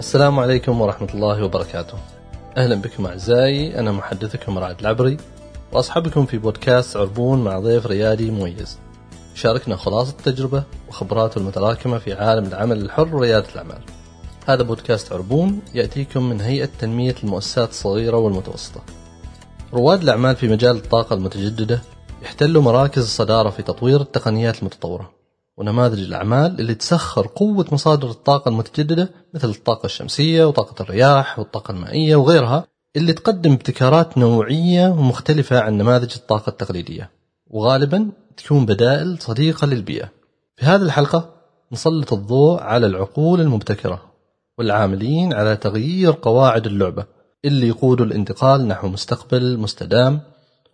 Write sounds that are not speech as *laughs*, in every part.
السلام عليكم ورحمة الله وبركاته. أهلا بكم أعزائي أنا محدثكم رعد العبري وأصحبكم في بودكاست عربون مع ضيف ريادي مميز. يشاركنا خلاصة التجربة وخبراته المتراكمة في عالم العمل الحر وريادة الأعمال. هذا بودكاست عربون يأتيكم من هيئة تنمية المؤسسات الصغيرة والمتوسطة. رواد الأعمال في مجال الطاقة المتجددة يحتلوا مراكز الصدارة في تطوير التقنيات المتطورة. ونماذج الأعمال اللي تسخر قوة مصادر الطاقة المتجددة مثل الطاقة الشمسية وطاقة الرياح والطاقة المائية وغيرها اللي تقدم ابتكارات نوعية ومختلفة عن نماذج الطاقة التقليدية. وغالبا تكون بدائل صديقة للبيئة. في هذه الحلقة نسلط الضوء على العقول المبتكرة والعاملين على تغيير قواعد اللعبة اللي يقودوا الانتقال نحو مستقبل مستدام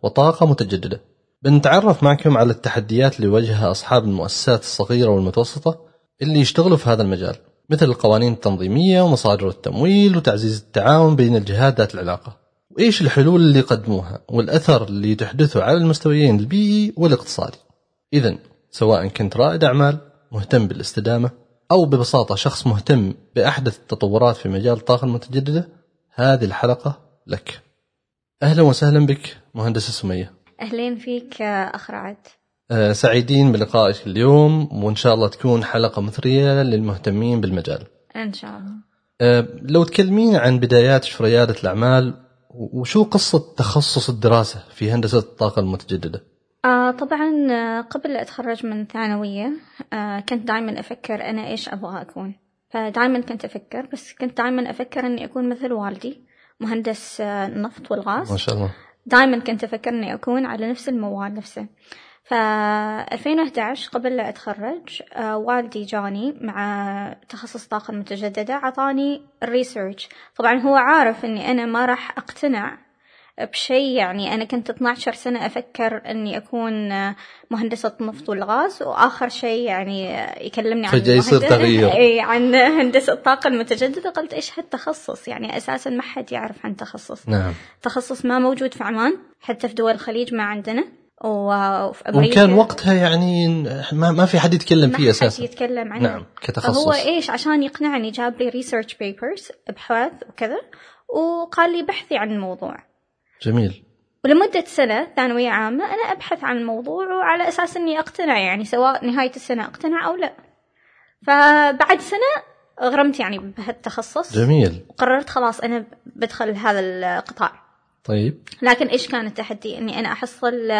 وطاقة متجددة. بنتعرف معكم على التحديات اللي يواجهها أصحاب المؤسسات الصغيرة والمتوسطة اللي يشتغلوا في هذا المجال مثل القوانين التنظيمية ومصادر التمويل وتعزيز التعاون بين الجهات ذات العلاقة. وإيش الحلول اللي يقدموها؟ والأثر اللي تحدثه على المستويين البيئي والاقتصادي. إذا سواء كنت رائد أعمال مهتم بالاستدامة أو ببساطة شخص مهتم بأحدث التطورات في مجال الطاقة المتجددة هذه الحلقة لك. أهلا وسهلا بك مهندسة سمية. أهلين فيك أخ رعد. آه، سعيدين بلقائك اليوم وإن شاء الله تكون حلقة مثرية للمهتمين بالمجال. إن شاء الله. آه، لو تكلمين عن بداياتك في ريادة الأعمال وشو قصة تخصص الدراسة في هندسة الطاقة المتجددة؟ آه طبعا آه، قبل لا أتخرج من ثانوية آه كنت دائما أفكر أنا إيش أبغى أكون. فدائما كنت أفكر بس كنت دائما أفكر إني أكون مثل والدي مهندس آه، النفط والغاز. ما شاء الله. دائما كنت أفكر إني أكون على نفس الموال نفسه. ف 2011 قبل لا أتخرج آه، والدي جاني مع تخصص طاقة متجددة عطاني الريسيرش طبعا هو عارف إني أنا ما راح أقتنع بشيء يعني أنا كنت 12 سنة أفكر إني أكون مهندسة نفط والغاز وآخر شيء يعني يكلمني عن يصير. إي عن هندسة الطاقة المتجددة. قلت إيش هالتخصص؟ يعني أساسا ما حد يعرف عن تخصص. نعم. تخصص ما موجود في عمان حتى في دول الخليج ما عندنا. وفي أمريكا وكان وقتها يعني ما, ما في حد يتكلم ما فيه حد أساسا. يتكلم عنه. نعم كتخصص. فهو إيش؟ عشان يقنعني جاب لي research papers ابحاث وكذا وقال لي بحثي عن الموضوع. جميل. ولمدة سنة ثانوية عامة أنا أبحث عن الموضوع وعلى أساس إني أقتنع يعني سواء نهاية السنة أقتنع أو لا. فبعد سنة غرمت يعني بهالتخصص. جميل. وقررت خلاص أنا بدخل هذا القطاع. طيب. لكن إيش كان التحدي؟ إني أنا أحصل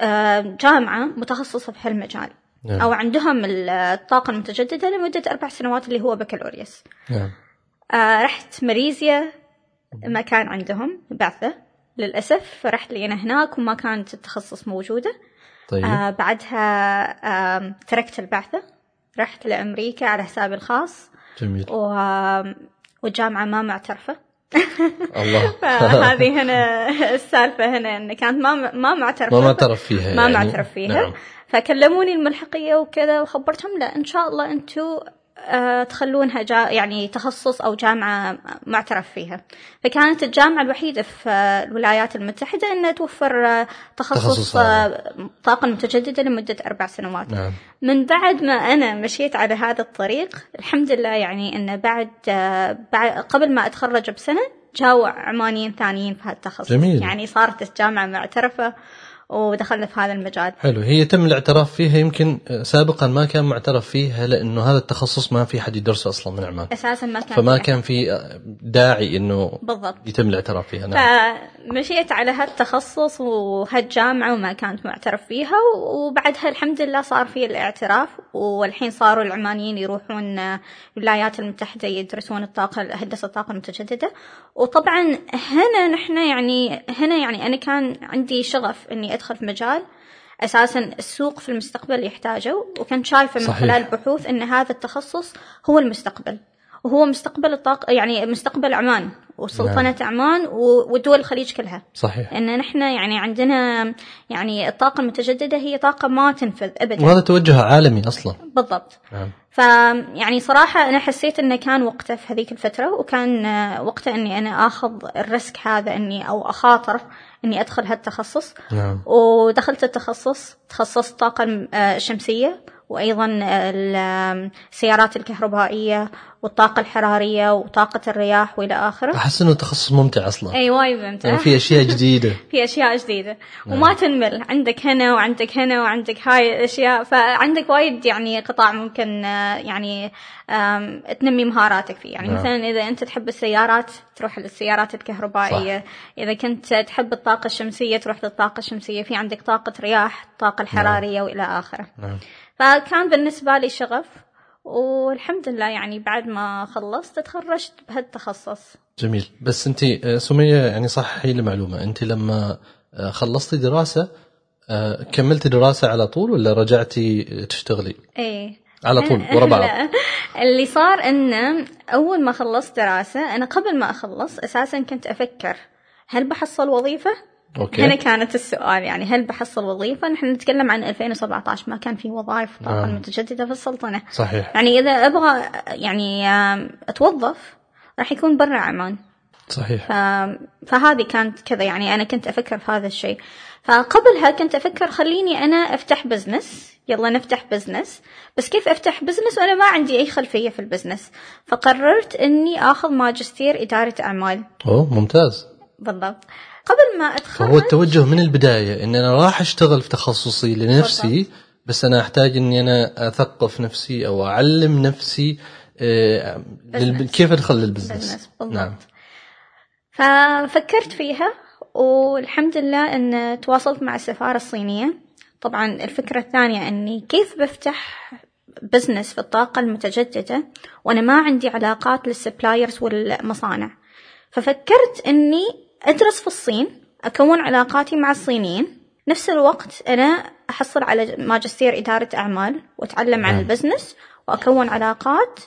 آه، جامعة متخصصة بهالمجال نعم. أو عندهم الطاقة المتجددة لمدة أربع سنوات اللي هو بكالوريوس. نعم. آه، رحت ماليزيا ما كان عندهم بعثة للأسف رحت لي أنا هناك وما كانت التخصص موجودة. طيب. آه بعدها آه تركت البعثة رحت لأمريكا على حسابي الخاص. جميل. و... والجامعة ما معترفة. الله. *laughs* فهذه هنا السالفة هنا إن كانت ما ما معترفة. ما معترف فيها ما يعني. معترف فيها. نعم. فكلموني الملحقية وكذا وخبرتهم لا إن شاء الله آه، تخلونها جا يعني تخصص أو جامعة معترف فيها. فكانت الجامعة الوحيدة في آه، الولايات المتحدة أنها توفر آه، تخصص تخصص. آه، طاقة متجددة لمدة أربع سنوات. نعم. من بعد ما أنا مشيت على هذا الطريق الحمد لله يعني أنه بعد, آه، بعد قبل ما أتخرج بسنة جاوا عمانيين ثانيين في هذا التخصص. جميل. يعني صارت الجامعة معترفة. ودخلنا في هذا المجال. حلو. هي تم الاعتراف فيها يمكن سابقا ما كان معترف فيها لأنه هذا التخصص ما في حد يدرسه أصلا من عمان. أساسا ما كان فما كان في داعي إنه بالضبط. يتم الاعتراف فيها. نعم. فمشيت على هالتخصص وهالجامعة وما كانت معترف فيها وبعدها الحمد لله صار في الاعتراف والحين صاروا العمانيين يروحون الولايات المتحدة يدرسون الطاقة هندسة الطاقة المتجددة وطبعا هنا نحن يعني هنا يعني أنا كان عندي شغف إني أدخل في مجال أساسا السوق في المستقبل يحتاجه وكنت شايفة من صحيح. خلال البحوث إن هذا التخصص هو المستقبل وهو مستقبل الطاقة يعني مستقبل عمان وسلطنة نعم. عمان ودول الخليج كلها. صحيح. لأن نحن يعني عندنا يعني الطاقة المتجددة هي طاقة ما تنفذ أبدا. وهذا توجه عالمي أصلا. بالضبط. نعم. ف يعني صراحة أنا حسيت إنه كان وقته في هذيك الفترة وكان وقته إني أنا آخذ الريسك هذا إني أو أخاطر إني أدخل هالتخصص. نعم. ودخلت التخصص تخصصت طاقة آه، الشمسية وأيضا السيارات الكهربائية والطاقة الحرارية وطاقة الرياح وإلى آخره. أحس إنه تخصص ممتع أصلا. أي وايد ممتع. يعني في أشياء جديدة. *laughs* في أشياء جديدة. وما تنمل. عندك هنا وعندك هنا وعندك هاي الأشياء. فعندك وايد يعني قطاع ممكن آه، يعني تنمي مهاراتك فيه. يعني نعم. مثلا إذا أنت تحب السيارات تروح للسيارات الكهربائية. صح. إذا كنت تحب الطاقة الشمسية تروح للطاقة الشمسية. في عندك طاقة رياح الطاقه الحرارية وإلى آخره. نعم. فكان بالنسبة لي شغف والحمد لله يعني بعد ما خلصت تخرجت بهالتخصص. جميل. بس انت آه، سمية يعني صححي لي معلومة. انت لما آه، خلصتي دراسة آه، كملتي دراسة على طول ولا رجعتي تشتغلي؟ إيه. على طول *laughs* ورا بعض. اللي صار إنه أول ما خلصت دراسة أنا قبل ما أخلص أساسا كنت أفكر هل بحصل وظيفة؟ أوكي. هنا كانت السؤال يعني هل بحصل وظيفة؟ نحن نتكلم عن 2017 ما كان في وظائف طاقة نعم. متجددة في السلطنة. صحيح. يعني إذا أبغى يعني آم، أتوظف راح يكون برا عمان. صحيح. ف... فهذه كانت كذا يعني أنا كنت أفكر في هذا الشيء. فقبلها كنت أفكر خليني أنا أفتح business يلا نفتح business بس كيف أفتح business وأنا ما عندي أي خلفية في ال business فقررت أني أخذ ماجستير إدارة أعمال. أوه ممتاز. بالضبط. قبل ما أتخرج فهو التوجه من البداية إن أنا راح أشتغل في تخصصي لنفسي بس أنا أحتاج إني أنا أثقف نفسي أو أعلم نفسي آه، للب-. كيف أدخل لل business نعم. ففكرت فيها والحمد لله إن تواصلت مع السفارة الصينية. طبعا الفكرة الثانية إني كيف بفتح business في الطاقة المتجددة وأنا ما عندي علاقات لل suppliers والمصانع. ففكرت إني أدرس في الصين أكون علاقاتي مع الصينيين. نفس الوقت أنا أحصل على ماجستير إدارة أعمال وأتعلم عن نعم. ال business وأكون علاقات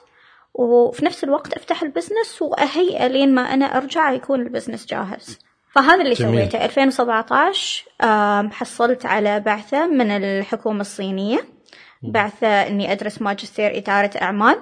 وفي نفس الوقت أفتح ال business واهيئه لين ما أنا أرجع يكون ال business جاهز. فهذا اللي جميل. سويته. 2017 آم، حصلت على بعثة من الحكومة الصينية. بعثة إني أدرس ماجستير إدارة أعمال.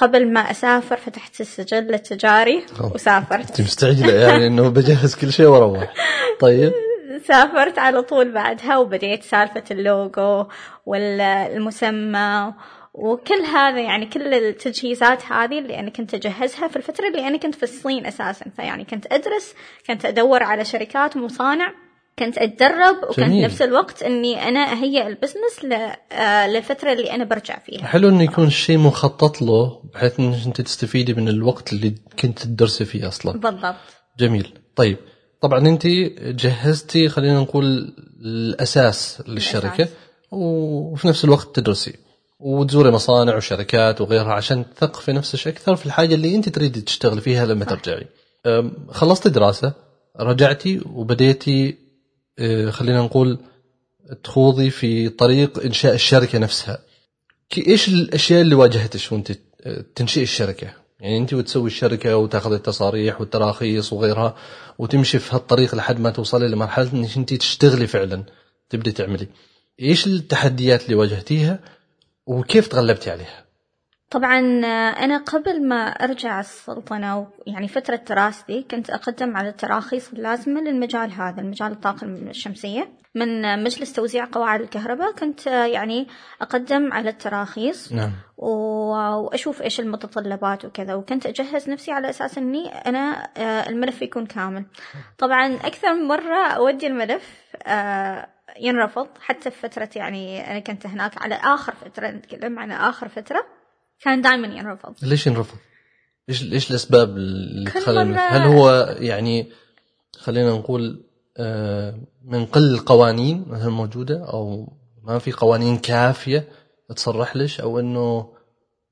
قبل ما أسافر فتحت السجل التجاري. وسافرت. أنت مستعجلة يعني إنه بجهز كل شيء وأروح طيب. *laughs* سافرت على طول بعدها وبديت سالفة اللوجو والمسمى وكل هذا يعني كل التجهيزات هذه اللي أنا كنت أجهزها في الفترة اللي أنا كنت في الصين أساسا. فيعني كنت أدرس كنت أدور على شركات ومصانع كنت أتدرب وكنت جميل. نفس الوقت أني أنا أهيئ البزنس ل- آه، اللي أنا برجع فيها حلو إنه يكون شيء مخطط له بحيث انك أنت تستفيدي من الوقت اللي كنت تدرسي فيه أصلا بالضبط جميل طيب طبعا أنت جهزتي خلينا نقول الأساس للشركة الأساس. وفي نفس الوقت تدرسي وتزوري مصانع وشركات وغيرها عشان تثقفي نفسك أكثر في الحاجة اللي أنت تريدي تشتغلي فيها لما صح. ترجعي خلصتي دراسة رجعتي وبديتي خلينا نقول تخوضي في طريق إنشاء الشركة نفسها. إيش الأشياء اللي واجهتش وأنت تنشئي الشركة؟ يعني أنت وتسوي الشركة وتاخذ التصاريح والتراخيص وغيرها وتمشي في هالطريق لحد ما توصلي لمرحلة إنك أنت تشتغلي فعلا تبدي تعملي. إيش التحديات اللي واجهتيها وكيف تغلبتي عليها؟ طبعا آه، أنا قبل ما أرجع السلطنة يعني فترة دراستي كنت أقدم على التراخيص اللازمة للمجال هذا المجال الطاقة الشمسية. من آه، مجلس توزيع قواعد الكهرباء كنت آه، يعني أقدم على التراخيص نعم. وأشوف إيش المتطلبات وكذا وكنت أجهز نفسي على أساس إني أنا الملف يكون كامل. طبعا أكثر من مرة أودي الملف ينرفض حتى في فترة يعني أنا كنت هناك على آخر فترة نتكلم عن آخر فترة. كان دائما ينرفض. ليش ينرفض؟ إيش إيش الأسباب اللي كل تخلي مرة- المف- هل هو يعني خلينا نقول آه، من قل القوانين مثلا موجودة أو ما في قوانين كافية تصرح لش أو إنه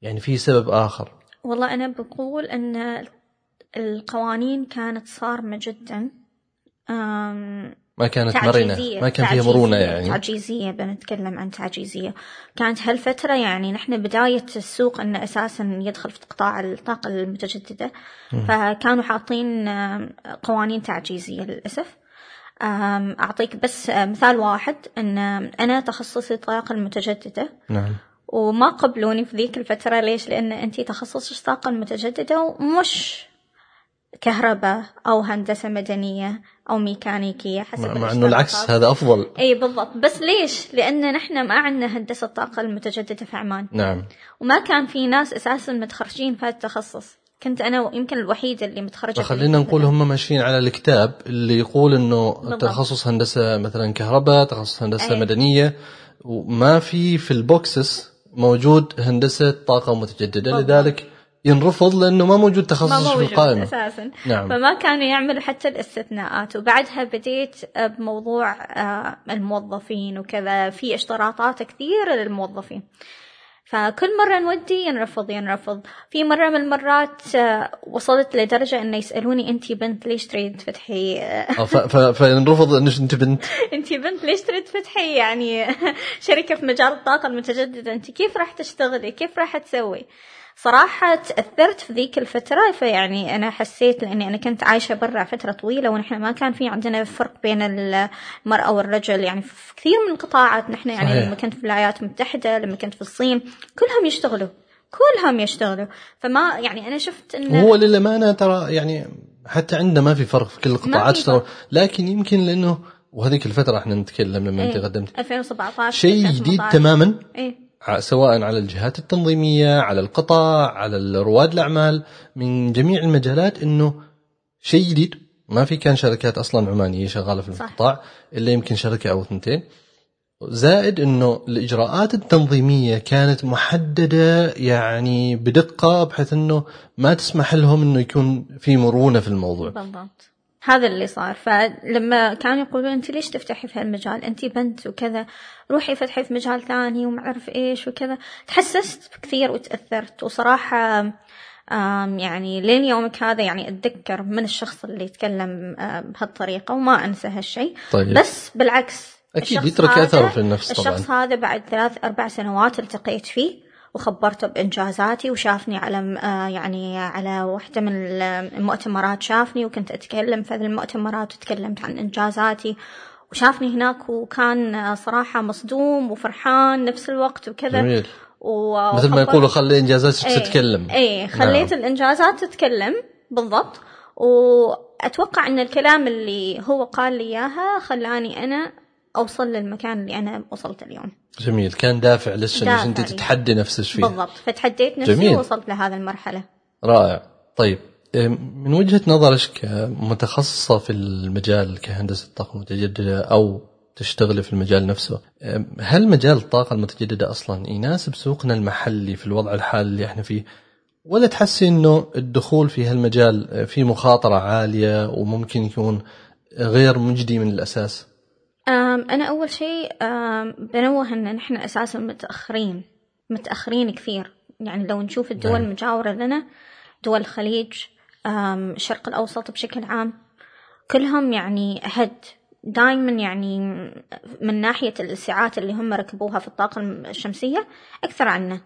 يعني في سبب آخر؟ والله أنا بقول أن القوانين كانت صارمة جدا. ما كانت تعجيزية ما كان فيها مرونة يعني. تعجيزية بنتكلم عن تعجيزية. كانت هالفترة يعني نحن بداية السوق أنه أساسا يدخل في قطاع الطاقة المتجددة. فكانوا حاطين قوانين تعجيزية للأسف. أعطيك بس مثال واحد أن أنا تخصصي الطاقة المتجددة. نعم. وما قبلوني في ذيك الفترة ليش؟ لأن أنتي تخصصك الطاقة المتجددة ومش كهرباء أو هندسة مدنية. أو ميكانيكية حسب مع, إنه. العكس هذا أفضل إي بالضبط بس ليش؟ لأن نحن ما عندنا هندسة طاقة المتجددة في عمان نعم وما كان في ناس أساسا متخرجين في هذا التخصص كنت أنا يمكن الوحيدة اللي متخرجة في فخلينا نقول هم ماشيين على الكتاب اللي يقول إنه بالضبط. تخصص هندسة مثلا كهرباء تخصص هندسة أي. مدنية وما في في ال boxes موجود هندسة طاقة متجددة بالضبط. لذلك ينرفض لأنه ما موجود ما تخصص في موجود القائمة. أساسا. نعم. فما كانوا يعملوا حتى الاستثناءات. وبعدها بديت بموضوع آه، الموظفين وكذا. في اشتراطات كثيرة للموظفين. فكل مرة نودي ينرفض ينرفض. في مرة من المرات آه، وصلت لدرجة إنه يسألوني انتي بنت ليش تريد تفتحي؟ آه، فينرفض انك انت بنت. *laughs* انتي بنت ليش تريد تفتحي؟ يعني *laughs* شركة في مجال الطاقة المتجددة. انتي كيف راح تشتغلي؟ كيف راح تسوي؟ صراحة تأثرت في ذيك الفترة فيعني أنا حسيت لأني أنا كنت عايشة برا فترة طويلة ونحن ما كان في عندنا فرق بين المرأة والرجل يعني في كثير من القطاعات نحن يعني صحيح. لما كنت في الولايات المتحدة لما كنت في الصين كلهم يشتغلوا كلهم يشتغلوا فما يعني أنا شفت إنه وهو للأمانة ترى يعني حتى عندنا ما في فرق في كل القطاعات في اشتغل فرق. لكن يمكن لأنه وهذيك الفترة إحنا نتكلم لما أنت إيه، قدمت 2017 شيء جديد 2018. تماما ع- سواء على الجهات التنظيمية على القطاع على رواد الأعمال من جميع المجالات إنه شيء جديد. ما في كان شركات أصلا عمانية شغالة في صح. القطاع إلا يمكن شركة أو اثنتين. زائد إنه الإجراءات التنظيمية كانت محددة يعني بدقة بحيث إنه ما تسمح لهم إنه يكون في مرونة في الموضوع. بالضبط. هذا اللي صار. فلما كانوا يقولون أنت ليش تفتحي في هالمجال؟ أنت بنت وكذا روحي فتحي في مجال ثاني وما أعرف إيش وكذا. تحسست كثير وتأثرت. وصراحة يعني لين يومك هذا يعني أتذكر من الشخص اللي يتكلم بهالطريقة وما أنسى هالشيء. طيب. بس بالعكس أكيد يترك اثر في النفس طبعا. الشخص هذا بعد ثلاث أربع سنوات التقيت فيه. وخبرته بإنجازاتي وشافني على آه، يعني على واحدة من المؤتمرات شافني وكنت أتكلم في هذه المؤتمرات وتكلمت عن إنجازاتي وشافني هناك وكان آه، صراحة مصدوم وفرحان نفس الوقت وكذا. جميل. و- مثل ما يقولوا خلي إنجازاتك إيه، تتكلم. اي خليت نعم. الإنجازات تتكلم بالضبط. وأتوقع إن الكلام اللي هو قال لي إياها خلاني أنا أوصل للمكان اللي أنا وصلت اليوم. جميل. كان دافع لسه انك أنت. تتحدي نفسك فيه بالضبط. فتحديت نفسي جميل. ووصلت لهذه المرحلة. رائع. طيب إيه، من وجهة نظرك كمتخصصة في المجال كهندسة طاقة متجددة أو تشتغلي في المجال نفسه إيه، هل مجال الطاقة المتجددة أصلا يناسب سوقنا المحلي في الوضع الحالي اللي إحنا فيه؟ ولا تحسي إنه الدخول في هالمجال فيه مخاطرة عالية وممكن يكون غير مجدي من الأساس؟ أم، أنا أول شيء بنوه إن نحن أساسا متأخرين متأخرين كثير. يعني لو نشوف الدول نعم. المجاورة لنا دول الخليج الشرق الأوسط بشكل عام كلهم يعني هد دائما يعني من ناحية الساعات اللي هم ركبوها في الطاقة الشمسية أكثر عنا.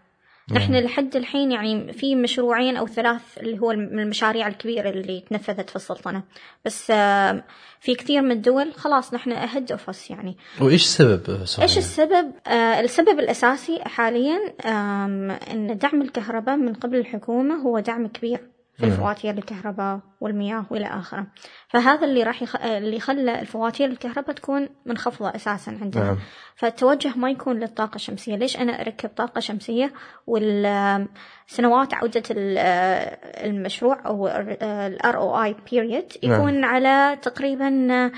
نحن لحد الحين يعني في مشروعين أو ثلاث اللي هو من المشاريع الكبيرة اللي تنفذت في السلطنة بس آم، في كثير من الدول خلاص نحن ahead of يعني وإيش السبب sorry؟ إيش السبب؟ آه السبب الأساسي حاليا إن دعم الكهرباء من قبل الحكومة هو دعم كبير في نعم. الفواتير الكهرباء والمياه والى اخره فهذا اللي راح يخ... اللي خلى الفواتير الكهرباء تكون منخفضه أساسا عندنا نعم. فالتوجه ما يكون للطاقه الشمسيه ليش أنا اركب طاقه شمسيه والسنوات عوده ال- آه، المشروع أو الار أو اي بيريد نعم. يكون على تقريبا آه،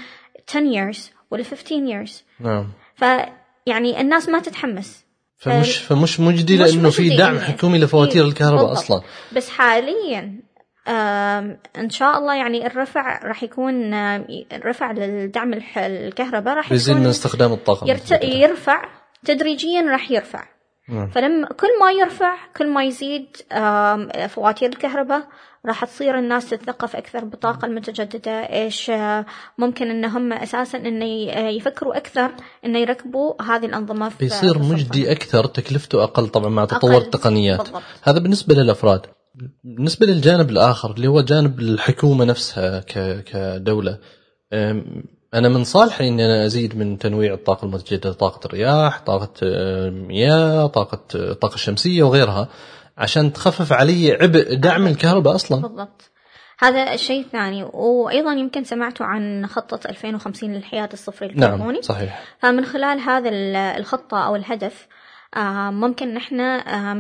10 years ولا 15 years نعم فيعني الناس ما تتحمس فمش فمش مجدي لأنه في دعم يعني. حكومي لفواتير إيه، الكهرباء بالضبط. أصلا بس حاليا إن شاء الله يعني الرفع راح يكون الرفع للدعم الكهرباء راح يزيد من استخدام الطاقة. يرفع تدريجيا راح يرفع نعم. فلما كل ما يرفع كل ما يزيد فواتير الكهرباء راح تصير الناس تتثقف أكثر بالطاقه المتجددة إيش آه، ممكن ان هم أساسا انه آه، يفكروا أكثر إنه يركبوا هذه الأنظمة في بيصير. مجدي أكثر تكلفته أقل طبعا مع تطور. التقنيات بالضبط. هذا بالنسبة للأفراد بالنسبة للجانب الآخر اللي هو جانب الحكومة نفسها كدولة أنا من صالحي إني أنا أزيد من تنويع الطاقه المتجدده طاقة الرياح طاقة آه، مياه طاقة الطاقه الشمسية وغيرها عشان تخفف علي عبء دعم الكهرباء أصلا. بالضبط. هذا الشيء الثاني وأيضا يمكن سمعتوا عن خطة 2050 للحياة الصفر الكربوني. نعم صحيح. فمن خلال هذا الخطة أو الهدف ممكن نحن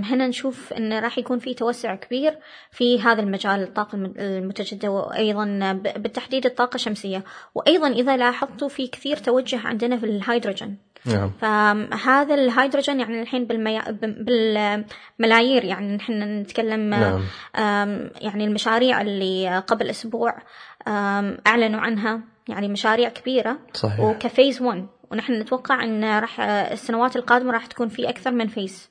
هنا نشوف أن راح يكون في توسع كبير في هذا المجال الطاقة المتجددة وأيضا بالتحديد الطاقة الشمسية. وأيضا إذا لاحظتوا في كثير توجه عندنا في الهيدروجين. نعم. فهذا الهيدروجين يعني الحين بالميا... بالملايير يعني نحن نتكلم نعم. يعني المشاريع اللي قبل أسبوع أعلنوا عنها يعني مشاريع كبيرة. صحيح. وكفيز 1 ونحن نتوقع إن راح السنوات القادمة راح تكون في أكثر من فيس.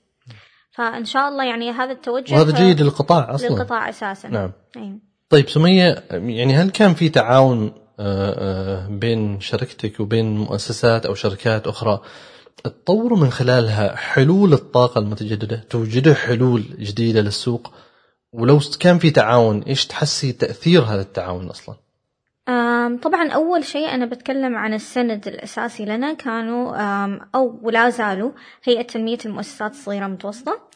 فإن شاء الله يعني هذا التوجه وهذا جيد للقطاع أصلا. للقطاع أساسا. نعم. أيوة. طيب سمية يعني هل كان في تعاون آه، آه، بين شركتك وبين مؤسسات أو شركات أخرى تطوروا من خلالها حلول الطاقة المتجددة توجدوا حلول جديدة للسوق؟ ولو كان في تعاون إيش تحسي تأثير هذا التعاون أصلا؟ طبعا أول شيء أنا بتكلم عن السند الأساسي لنا كانوا أو ولا زالوا هيئة تنمية المؤسسات الصغيرة المتوسطة.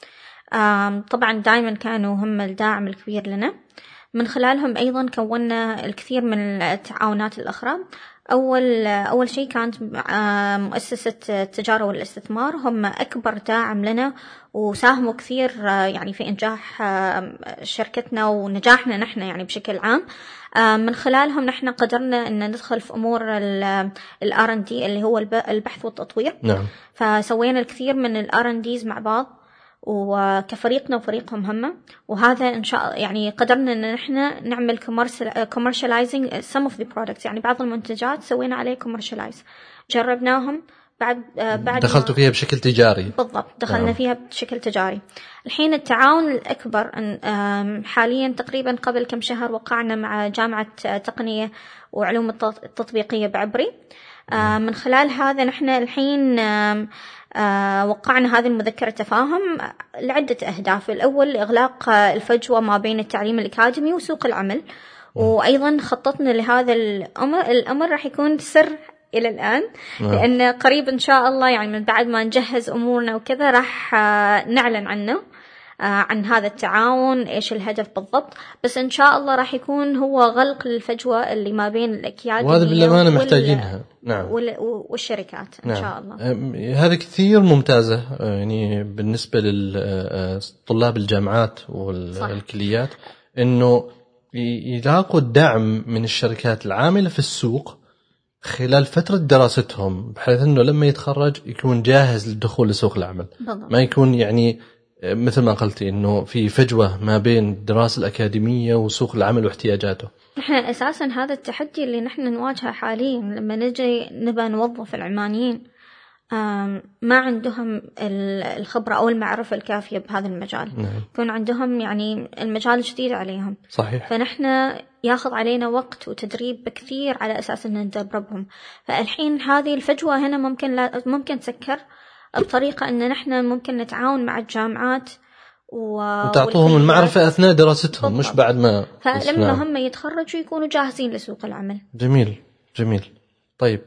طبعا دائما كانوا هم الداعم الكبير لنا. من خلالهم أيضا كونا الكثير من التعاونات الأخرى. أول أول شيء كانت مؤسسة التجارة والاستثمار هم أكبر داعم لنا وساهموا كثير يعني في إنجاح شركتنا ونجاحنا نحن يعني بشكل عام. من خلالهم نحن قدرنا أن ندخل في أمور ال R&D اللي هو البحث والتطوير. نعم. فسوينا الكثير من ال R&Ds مع بعض. وكفريقنا وفريقهم هم. وهذا إن شاء الله يعني قدرنا إن نحن نعمل commercializing some of the products. يعني بعض المنتجات سوينا عليه commercialize. جربناهم بعد بعد دخلتوا فيها بشكل تجاري. بالضبط. دخلنا نعم. فيها بشكل تجاري. الحين التعاون الأكبر حاليا تقريبا قبل كم شهر وقعنا مع جامعة تقنية وعلوم التطبيقية بعبري. من خلال هذا نحن الحين وقعنا هذه المذكرة تفاهم لعدة أهداف. الأول إغلاق الفجوة ما بين التعليم الأكاديمي وسوق العمل. وأيضا خططنا لهذا الأمر الأمر راح يكون سر إلى الآن. لأن قريب إن شاء الله يعني من بعد ما نجهز أمورنا وكذا راح آه، نعلن عنه. آه، عن هذا التعاون إيش الهدف بالضبط. بس إن شاء الله راح يكون هو غلق للفجوة اللي ما بين الأكياد وهذا بالأمانة محتاجينها. نعم. والشركات إن نعم. شاء الله. هذا كثير ممتازة آه، يعني بالنسبة للطلاب الجامعات والكليات إنه يلاقوا الدعم من الشركات العاملة في السوق خلال فترة دراستهم بحيث إنه لما يتخرج يكون جاهز للدخول لسوق العمل. بالضبط. ما يكون يعني مثل ما قلتي إنه في فجوة ما بين الدراسة الأكاديمية وسوق العمل واحتياجاته. نحن أساسا هذا التحدي اللي نحن نواجهه حاليا لما نجي نبى نوظف العمانيين ما عندهم الخبرة أو المعرفة الكافية بهذا المجال. نعم. يكون عندهم يعني المجال جديد عليهم. صحيح. فنحن ياخذ علينا وقت وتدريب كثير على أساس أن ندربهم. فالحين هذه الفجوة هنا ممكن لا ممكن تسكر. بطريقة أن نحن ممكن نتعاون مع الجامعات و... وتعطوهم المعرفة أثناء دراستهم بالضبط. مش بعد ما فلما نعم. هم يتخرجوا يكونوا جاهزين لسوق العمل. جميل جميل. طيب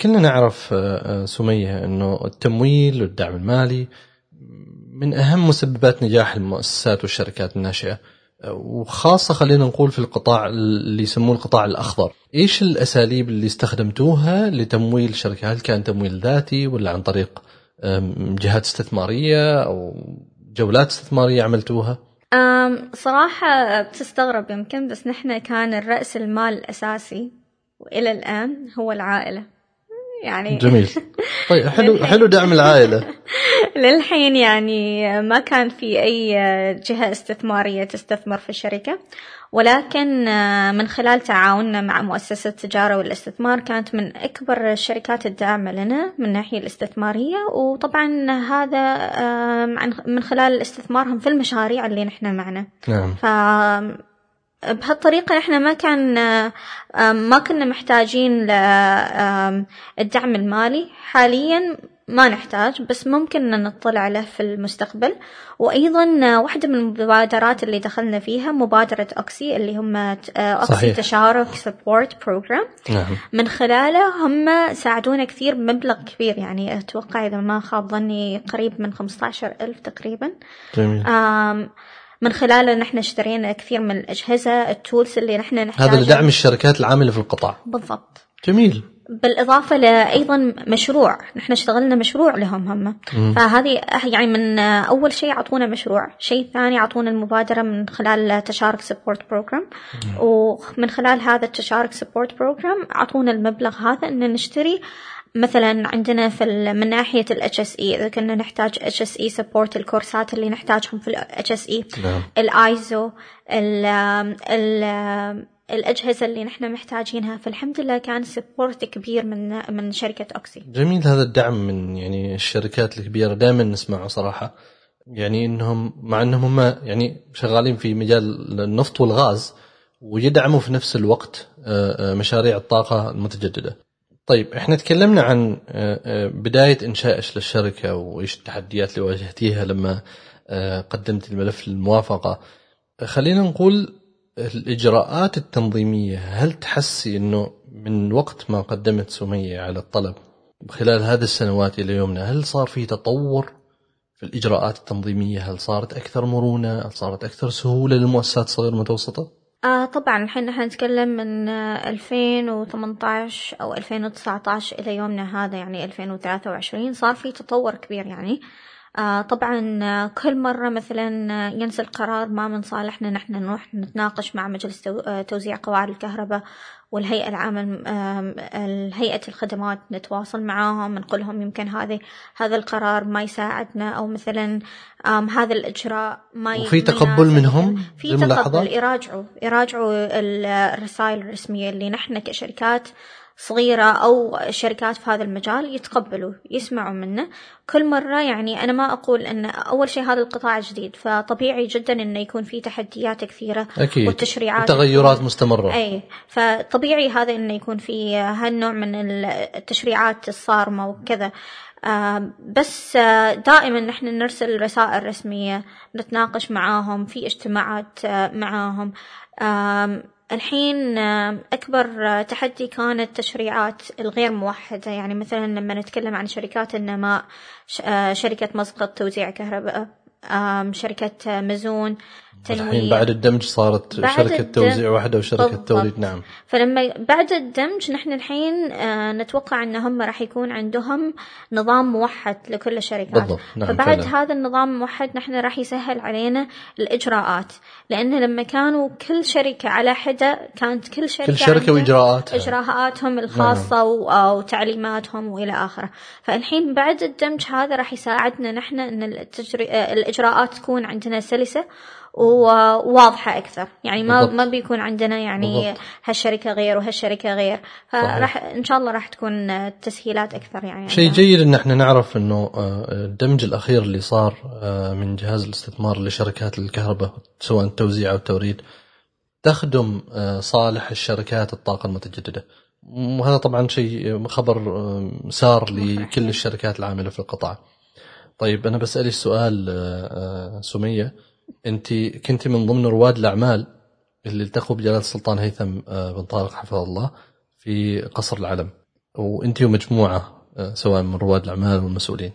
كلنا نعرف آه، آه، سمية أنه التمويل والدعم المالي من أهم مسببات نجاح المؤسسات والشركات الناشئة. آه، وخاصة خلينا نقول في القطاع اللي يسموه القطاع الأخضر. إيش الأساليب اللي استخدمتوها لتمويل شركة؟ هل كان تمويل ذاتي ولا عن طريق جهات استثمارية أو جولات استثمارية عملتوها؟ صراحة بتستغرب يمكن بس نحن كان الرأس المال الأساسي وإلى الآن هو العائلة. يعني. جميل. طيب حلو حلو دعم العائلة. *laughs* للحين يعني ما كان في أي جهة استثمارية تستثمر في الشركة ولكن من خلال تعاوننا مع مؤسسة التجارة والاستثمار كانت من أكبر الشركات الداعمة لنا من الناحية الاستثمارية. وطبعا هذا من خلال استثمارهم في المشاريع اللي نحن معنا. نعم. ف بهالطريقة إحنا ما كان ما كنا محتاجين للدعم المالي حاليا ما نحتاج بس ممكن نطلع له في المستقبل وأيضا واحدة من المبادرات اللي دخلنا فيها مبادرة أوكسي اللي هم أوكسي صحيح. تشارك support program نعم. من خلاله هم ساعدونا كثير بمبلغ كبير يعني أتوقع إذا ما خاب ظني قريب من 15 ألف تقريبا جميل. من خلاله نحن اشترينا كثير من الأجهزة ال tools اللي نحن نحتاجها. هذا لدعم الشركات العاملة في القطاع. بالضبط. جميل. بالإضافة لأيضا مشروع. نحن اشتغلنا مشروع لهم هم. فهذه يعني من أول شيء أعطونا مشروع. شيء ثاني أعطونا المبادرة من خلال تشارك support program ومن خلال هذا التشارك support program أعطونا المبلغ هذا أن نشتري مثلا عندنا في ال- من ناحية SA إذا كنا نحتاج أي support ال course ات اللي نحتاجهم في SA نعم. الأيزو ال ال الاجهزه اللي نحن محتاجينها فالحمد لله كان support كبير من من شركة أوكسي جميل هذا الدعم من يعني الشركات الكبيرة دائما نسمعه صراحة يعني إنهم مع إنهم هم يعني شغالين في مجال النفط والغاز ويدعموا في نفس الوقت آه، آه، مشاريع الطاقة المتجددة. طيب إحنا تكلمنا عن آه، آه، بداية انشائك للشركة وإيش التحديات اللي واجهتيها لما آه، قدمت الملف للموافقة. خلينا نقول الإجراءات التنظيمية هل تحسي إنه من وقت ما قدمت سمية على الطلب خلال هذه السنوات إلى يومنا هل صار في تطور في الإجراءات التنظيمية؟ هل صارت أكثر مرونة؟ هل صارت أكثر سهولة للمؤسسات الصغيرة والمتوسطة؟ آه طبعا الحين نحن نتكلم من آه، 2018 أو 2019 إلى يومنا هذا يعني 2023 صار في تطور كبير يعني. آه طبعا آه، كل مرة مثلا آه، ينزل قرار ما من صالحنا نحن نروح نتناقش مع مجلس تو- توزيع قواعد الكهرباء والهيئة العامة هيئة الخدمات نتواصل معاهم نقول لهم يمكن هذه هذا القرار ما يساعدنا أو مثلا هذا الإجراء ما وفي تقبل. منهم في؟ تقبل يراجعوا يراجعوا ال- الرسائل الرسمية اللي نحن كشركات صغيرة أو شركات في هذا المجال يتقبلوا يسمعوا منا كل مرة يعني أنا ما أقول أن أول شيء هذا القطاع جديد فطبيعي جدا أنه يكون في تحديات كثيرة أكيد. والتشريعات تغيرات مستمرة. اي فطبيعي هذا إنه يكون في هالنوع من التشريعات الصارمة وكذا. آه، بس آه، دائما نحن نرسل رسائل رسمية نتناقش معاهم في اجتماعات آه، معاهم. الحين أكبر آه، تحدي كانت التشريعات الغير موحدة. يعني مثلا لما نتكلم عن شركات النماء آه، شركة مسقط توزيع كهرباء شركة آه، الحين بعد الدمج صارت بعد شركة الدم- توزيع واحدة وشركة بالضبط. توليد نعم. فلما بعد الدمج نحن الحين آه، نتوقع إن هم راح يكون عندهم نظام موحد لكل الشركات. بالضبط. نعم فبعد فعلا. هذا النظام الموحد نحن راح يسهل علينا الإجراءات. لأن لما كانوا كل شركة على حدة كانت كل شركة كل عندها وإجراءاتها. إجراءاتهم الخاصة و- أو تعليماتهم وإلى آخره. فالحين بعد الدمج هذا راح يساعدنا نحن إن التجري... آه، الإجراءات تكون عندنا سلسة. وواضحة أكثر. يعني ما بالضبط. ما بيكون عندنا يعني بالضبط. هالشركة غير وهالشركة غير. فراح إن شاء الله راح تكون تسهيلات أكثر يعني. شيء. جيد إن إحنا نعرف إنه آه، الدمج الأخير اللي صار آه، من جهاز الاستثمار لشركات الكهرباء سواء التوزيع أو التوريد تخدم آه، صالح الشركات الطاقة المتجددة. وهذا طبعا شيء خبر سار لكل الشركات العاملة في القطاع. طيب أنا بسالك سؤال سمية. انت كنت من ضمن رواد الأعمال اللي التقوا بجلالة السلطان هيثم آه، بن طارق حفظه الله في قصر العلم. وانت ومجموعة آه، سواء من رواد الأعمال والمسؤولين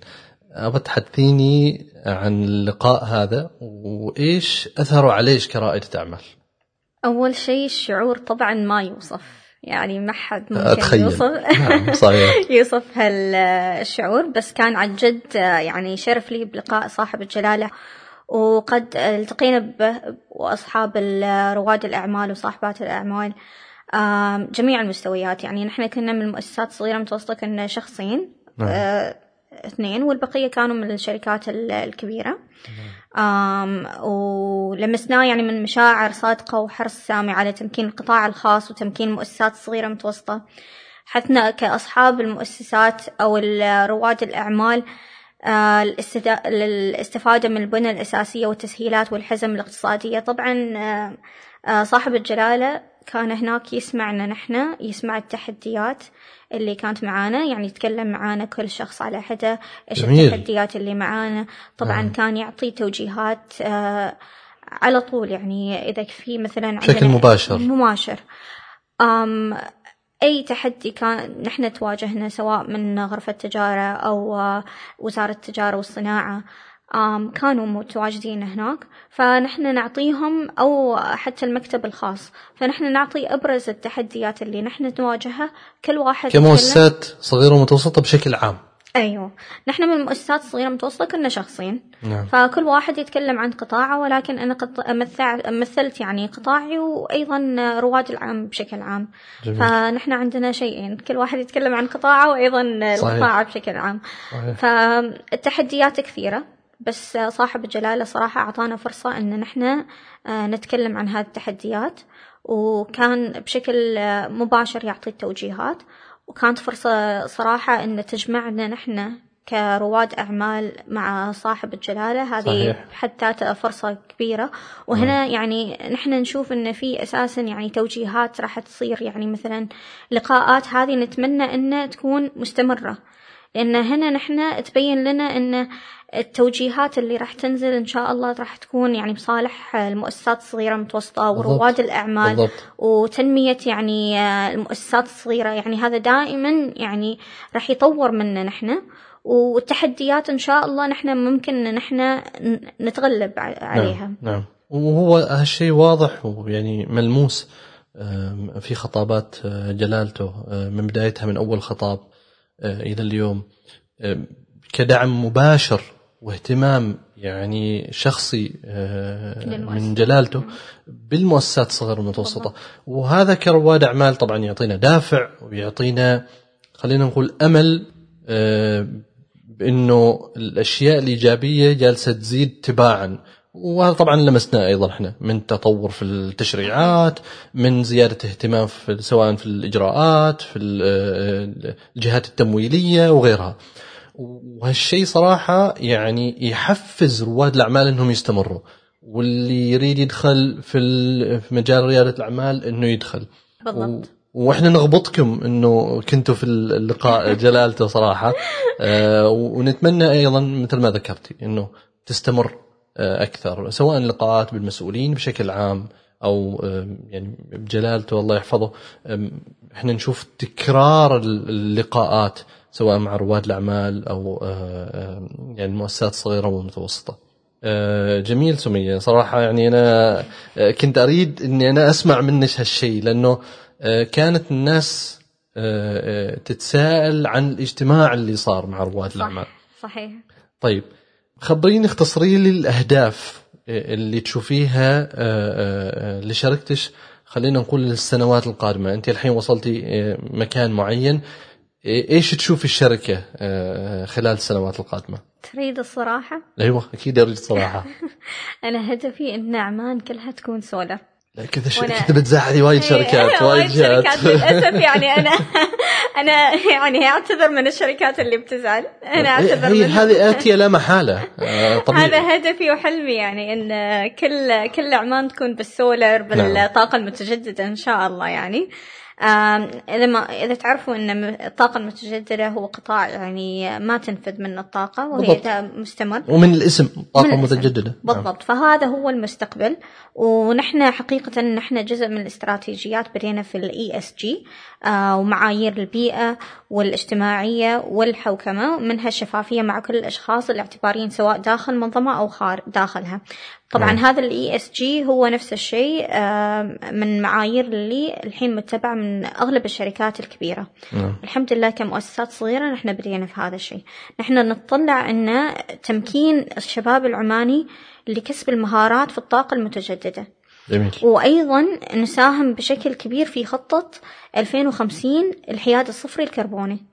ابى تحدثيني عن اللقاء هذا وإيش اثره عليك كرائدة أعمال؟ أول شيء الشعور طبعا ما يوصف. يعني ما حد ممكن أتخيل. يوصف. نعم صحيح. *laughs* يوصف هالشعور بس كان عن جد يعني شرف لي بلقاء صاحب الجلالة. وقد التقينا ب- وأصحاب ال- رواد الأعمال وصاحبات الأعمال جميع المستويات. يعني نحن كنا من المؤسسات الصغيرة المتوسطة كنا شخصين نعم. آه، اثنين والبقية كانوا من الشركات ال- الكبيرة. آم، ولمسناه يعني من مشاعر صادقة وحرص سامي على تمكين القطاع الخاص وتمكين المؤسسات الصغيرة المتوسطة حثنا كأصحاب المؤسسات أو ال- رواد الأعمال آه، للاستفادة من البنى الأساسية والتسهيلات والحزم الاقتصادية طبعا آه، آه، صاحب الجلالة كان هناك يسمعنا نحن يسمع التحديات اللي كانت معانا يعني يتكلم معانا كل شخص على حدة جميل. التحديات اللي معانا طبعا نعم. كان يعطي توجيهات آه، على طول يعني إذا في مثلا بشكل مباشر. مباشر أم أي تحدي كان نحن تواجهنا سواء من غرفة التجارة أو آه، وزارة التجارة والصناعة كانوا متواجدين هناك. فنحن نعطيهم أو حتى المكتب الخاص. فنحن نعطي أبرز التحديات اللي نحن نواجهها كل واحد كمؤسسات صغيرة ومتوسطة بشكل عام. أيوه. نحن من المؤسسات الصغيرة المتوسطة كنا شخصين. نعم. فكل واحد يتكلم عن قطاعه ولكن أنا قط... مثع... مثلت يعني قطاعي وأيضا رواد العام بشكل عام. جميل. فنحن عندنا شيئين. كل واحد يتكلم عن قطاعه وأيضا صحيح. القطاع بشكل عام. صحيح. فالتحديات كثيرة بس صاحب الجلالة صراحة أعطانا فرصة أن نحن آه، نتكلم عن هذه التحديات وكان بشكل آه، مباشر يعطي التوجيهات. وكانت فرصة صراحة أن تجمعنا نحن كرواد أعمال مع صاحب الجلالة. هذه صحيح. بحد ذاتها فرصة كبيرة. وهنا يعني نحن نشوف أن في أساسا يعني توجيهات راح تصير. يعني مثلا لقاءات هذه نتمنى أن تكون مستمرة. لأن هنا نحن تبين لنا أن التوجيهات اللي راح تنزل إن شاء الله راح تكون يعني بصالح المؤسسات الصغيرة المتوسطة ورواد الأعمال بالضبط. وتنمية يعني المؤسسات الصغيرة. يعني هذا دائما يعني راح يطور منا نحن والتحديات إن شاء الله نحن ممكن إن نحن نتغلب ع- عليها. نعم, نعم وهو هالشيء واضح ويعني ملموس في خطابات آه، جلالته آه، من بدايتها من أول خطاب. آه، إلى اليوم. آم، كدعم مباشر واهتمام يعني شخصي آه،. من جلالته بالمؤسسات الصغيرة والمتوسطة. وهذا كرواد أعمال طبعا يعطينا دافع ويعطينا خلينا نقول آه، بأنه الأشياء الإيجابية جالسة تزيد تباعا. وهذا طبعا لمسناه أيضا إحنا من تطور في التشريعات من زيادة اهتمام في سواء في الإجراءات في ال- الجهات التمويلية وغيرها. وهالشيء صراحة يعني يحفز رواد الأعمال إنهم يستمروا واللي يريد يدخل في ال- في مجال ريادة الأعمال إنه يدخل. بالضبط. وإحنا نغبطكم إنه كنتوا في اللقاء *laughs* جلالته صراحة. آه، ونتمنى أيضا مثل ما ذكرتي إنه تستمر. آه، أكثر سواء لقاءات بالمسؤولين بشكل عام أو آه، يعني بجلالته الله يحفظه إحنا نشوف تكرار ال- اللقاءات سواء مع رواد الأعمال أو آه، آه، يعني المؤسسات الصغيره والمتوسطه. آه، جميل سمية صراحة يعني آه، كنت أريد أني أنا أسمع منك هالشيء لأنه آه، كانت الناس آه، آه، تتساءل عن الاجتماع اللي صار مع رواد الأعمال صح صحيح طيب خبريني اختصري لي الأهداف آه، اللي تشوفيها آه، آه، لشركتش خلينا نقول للسنوات القادمة. أنت الحين وصلتي مكان معين. آه، إيش تشوفي الشركة آه، خلال السنوات القادمة؟ تريد الصراحة؟ أيوه أكيد أريد صراحة *laughs* أنا هدفي إن أعمان كلها تكون سولر كذا ش... كذا بتزعلي وايد شركات إيه، وايد جهات شركات للأسف يعني أنا *laughs* أنا يعني أعتذر من الشركات اللي بتزعل. أنا أعتذر هي. هذه آتية لا محالة. آه، طبيعي. هذا هدفي وحلمي يعني إن كل كل عمان تكون بالسولر بالطاقة المتجددة إن شاء الله يعني. إذا ما إذا تعرفوا إن الطاقة المتجددة هو قطاع يعني ما تنفذ منه الطاقة وهي بالضبط. مستمر ومن الاسم الاسم. متجددة نعم. بالضبط فهذا هو المستقبل ونحن حقيقة نحن جزء من الاستراتيجيات بدينا في ال ESG ومعايير البيئة والاجتماعية والحوكمة منها الشفافية مع كل الأشخاص الاعتباريين سواء داخل منظمة أو خارج داخلها طبعا نعم. هذا ال ESG هو نفس الشيء آم، من معايير اللي الحين متبعة من أغلب الشركات الكبيرة. نعم. الحمد لله كمؤسسات صغيرة نحن بدينا في هذا الشيء. نحن نطلع أن تمكين الشباب العماني لكسب المهارات في الطاقة المتجددة. جميل. وأيضا نساهم بشكل كبير في خطة 2050 الحياد الصفري الكربوني.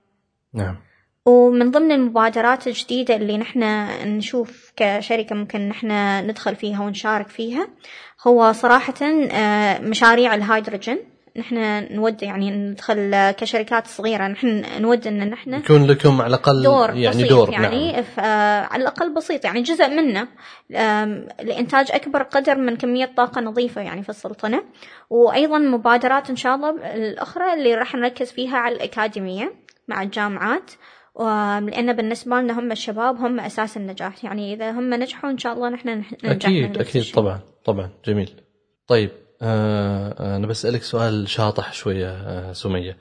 نعم. ومن ضمن المبادرات الجديدة اللي نحن نشوف كشركة ممكن نحن ندخل فيها ونشارك فيها هو صراحة آه، مشاريع الهيدروجين. نحن نود يعني ندخل كشركات صغيرة نحن نود إن نحن يكون لكم على الأقل دور يعني بسيط دور يعني نعم. على الأقل بسيط يعني جزء منه. آم، لإنتاج أكبر قدر من كمية طاقة نظيفة يعني في السلطنة. وأيضا مبادرات إن شاء الله الأخرى اللي راح نركز فيها على الأكاديمية مع الجامعات. لأن بالنسبة لنا هم الشباب هم أساس النجاح. يعني إذا هم نجحوا إن شاء الله نحن نح- ننجح أكيد الشيء. طبعا طبعا جميل. طيب آه أنا بسألك سؤال شاطح شوية آه سمية.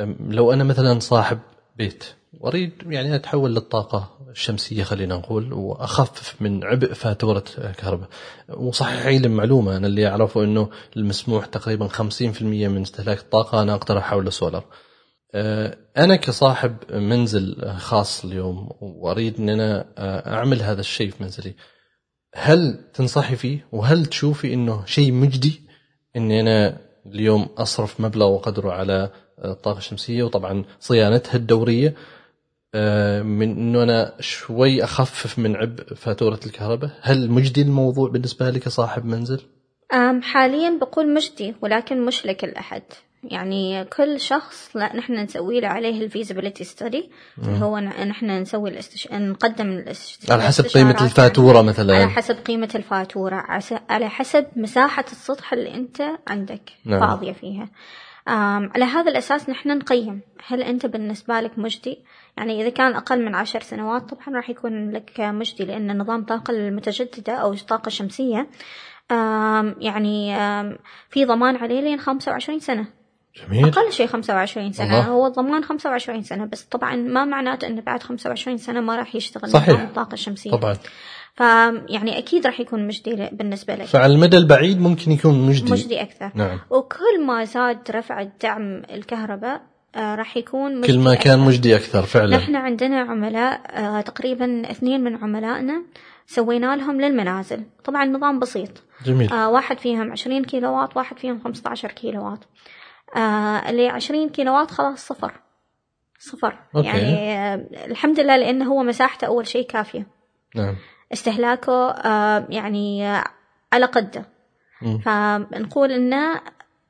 أم، لو أنا مثلا صاحب بيت واريد يعني أتحول للطاقة الشمسية خلينا نقول وأخفف من عبء فاتورة كهرباء. وصححي لي المعلومه أنا اللي أعرفه إنه المسموح تقريبا 50% من استهلاك الطاقة أنا أقدر احول لسولار آه، أنا كصاحب منزل خاص اليوم وأريد أن أنا آه، أعمل هذا الشيء في منزلي هل تنصحي فيه وهل تشوفي إنه شيء مجدي اني أنا اليوم أصرف مبلغ وقدره على الطاقة الشمسية وطبعا صيانتها الدورية آه، من إنه أنا شوي أخفف من عبء فاتورة الكهرباء، هل مجدي الموضوع بالنسبة لك كصاحب منزل؟ حاليا بقول مجدي ولكن مش لكل احد. يعني كل شخص لا نحن نسوي له عليه الفيزيبيليتي ستدي اللي هو نحن نسوي الاستش... نقدم الاستش... على حسب قيمة الفاتورة مثلا. على حسب قيمة الفاتورة على حسب مساحة السطح اللي أنت عندك نعم. فاضية فيها. على هذا الأساس نحن نقيم. هل أنت بالنسبة لك مجدي؟ يعني إذا كان أقل من عشر سنوات طبعا راح يكون لك مجدي لأن نظام الطاقة المتجددة أو الطاقة الشمسية يعني في ضمان عليه لين خمسة وعشرين سنة. جميل. أقل شيء 25 سنة. الله. هو الضمان 25 سنة بس طبعا ما معناته أنه بعد 25 سنة ما راح يشتغل صحيح. الطاقة الشمسية. طبعا. فيعني أكيد راح يكون مجدي بالنسبة لك. فعلى المدى البعيد ممكن يكون مجدي. مجدي أكثر. نعم. وكل ما زاد رفع الدعم الكهرباء آه راح يكون مجدي كل ما كان أكثر. مجدي أكثر فعلا. نحن عندنا عملاء آه تقريبا اثنين من عملائنا سوينا لهم للمنازل. طبعا نظام بسيط. جميل. آه واحد فيهم 20 كيلو وات واحد فيهم 15 كيلو وات آه اللي 20 كيلو وات خلاص صفر. صفر. okay. يعني آه الحمد لله لأنه هو مساحته أول شيء كافية. نعم. استهلاكه آه يعني آه على قده. فنقول إنه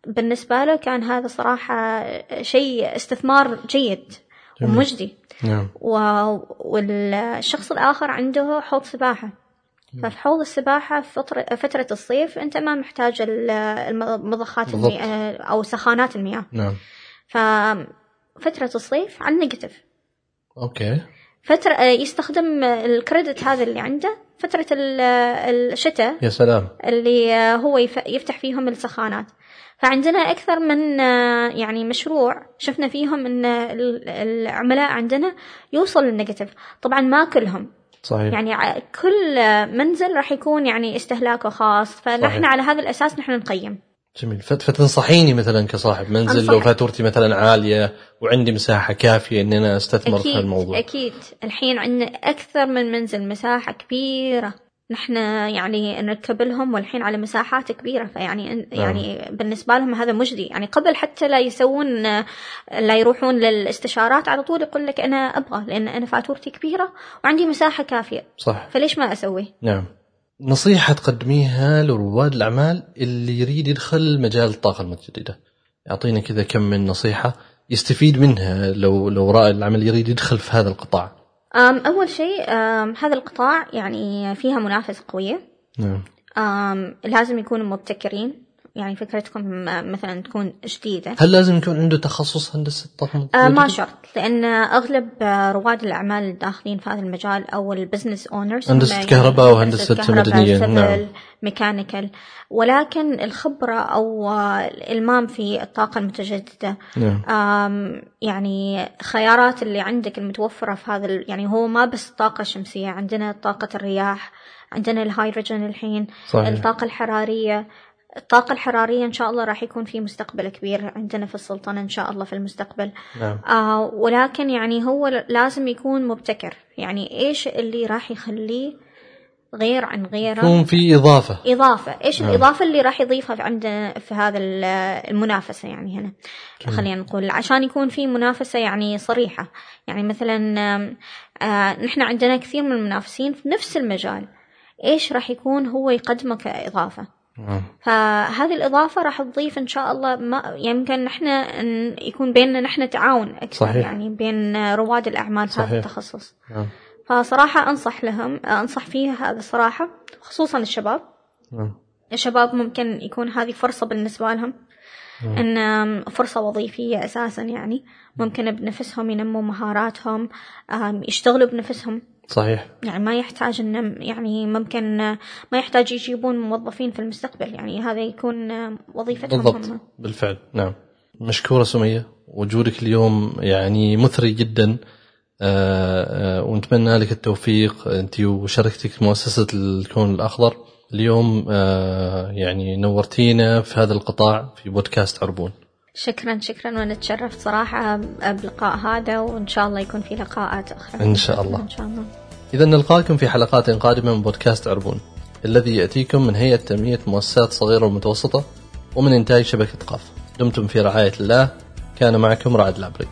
بالنسبة له كان هذا صراحة شيء استثمار جيد جميل. ومجدي. نعم. والشخص الآخر عنده حوض سباحة. ففي حوض السباحة فترة, فترة الصيف أنت ما محتاج المضخات المياه أو سخانات المياه. نعم. ففترة الصيف على ال negative. Okay. فترة يستخدم ال credit هذا اللي عنده فترة الشتاء. يا سلام. اللي هو يفتح فيهم السخانات. فعندنا أكثر من يعني مشروع شفنا فيهم أن العملاء عندنا يوصل لل negative. طبعا ما كلهم. صحيح. يعني كل منزل راح يكون يعني استهلاكه خاص فنحن صحيح. على هذا الأساس نحن نقيم جميل فتنصحيني مثلا كصاحب منزل. لو فاتورتي مثلا عالية وعندي مساحة كافية إني أنا أستثمر أكيد في الموضوع أكيد الحين عندنا أكثر من منزل مساحة كبيرة نحن يعني نركب لهم والحين على مساحات كبيرة فيعني نعم. يعني بالنسبة لهم هذا مجدي. يعني قبل حتى لا يسوون لا يروحون للاستشارات على طول يقول لك أنا أبغى لأن أنا فاتورتي كبيرة وعندي مساحة كافية. صح. فليش ما أسوي؟ نعم. نصيحة تقدميها لرواد الأعمال اللي يريد يدخل مجال الطاقة المتجددة. يعطينا كذا كم من نصيحة يستفيد منها لو لو رائد العمل يريد يدخل في هذا القطاع. أول شيء هذا القطاع يعني فيها منافسة قوية. نعم. لازم يكونوا مبتكرين. يعني فكرتكم مثلا تكون جديدة هل لازم يكون عنده تخصص هندسة طاقة آه ما شرط لأن أغلب رواد الأعمال الداخلين في هذا المجال أو ال business owners هندسة كهرباء وهندسة مدنية نعم mechanical ولكن الخبرة أو الإلمام في الطاقة المتجددة نعم. يعني خيارات اللي عندك المتوفرة في هذا يعني هو ما بس الطاقة الشمسية عندنا طاقة الرياح عندنا الهيدروجين الحين صحيح. الطاقة الحرارية الطاقة الحرارية إن شاء الله راح يكون في مستقبل كبير عندنا في السلطنة إن شاء الله في المستقبل. نعم. آه ولكن يعني هو لازم يكون مبتكر. يعني إيش اللي راح يخليه غير عن غيره؟ يكون في إضافة. إضافة. إيش نعم. الإضافة اللي راح يضيفها عندنا في هذا المنافسة يعني هنا؟ خلينا نقول عشان يكون في منافسة يعني صريحة. يعني مثلا آه نحن عندنا كثير من المنافسين في نفس المجال. إيش راح يكون هو يقدمه كإضافة. فهذه الإضافة راح تضيف إن شاء الله ما يمكن نحن يكون بيننا نحن تعاون أكثر صحيح. يعني بين رواد الأعمال في هذا التخصص نعم. فصراحة أنصح لهم أنصح فيها هذا الصراحة خصوصا الشباب نعم. الشباب ممكن يكون هذه فرصة بالنسبة لهم نعم. إن فرصة وظيفية أساسا يعني ممكن بنفسهم ينموا مهاراتهم يشتغلوا بنفسهم صحيح. يعني ما يحتاج ان يعني ممكن ما يحتاج يجيبون موظفين في المستقبل. يعني هذا يكون وظيفتهم بالضبط. هم. بالفعل. نعم. مشكورة سمية. وجودك اليوم يعني مثري جدا. آه، آه، ونتمنى لك التوفيق. أنت وشركتك في مؤسسة الكون الأخضر. اليوم آه، يعني نورتينا في هذا القطاع في بودكاست عربون شكرا شكرا وأنا تشرفت صراحة باللقاء هذا وإن شاء الله يكون في لقاءات أخرى. إن شاء الله. إن شاء الله. اذا نلقاكم في حلقات قادمة من بودكاست عربون الذي يأتيكم من هيئة تنمية مؤسسات صغيرة ومتوسطة ومن إنتاج شبكة قاف. دمتم في رعاية الله. كان معكم رعد العبري.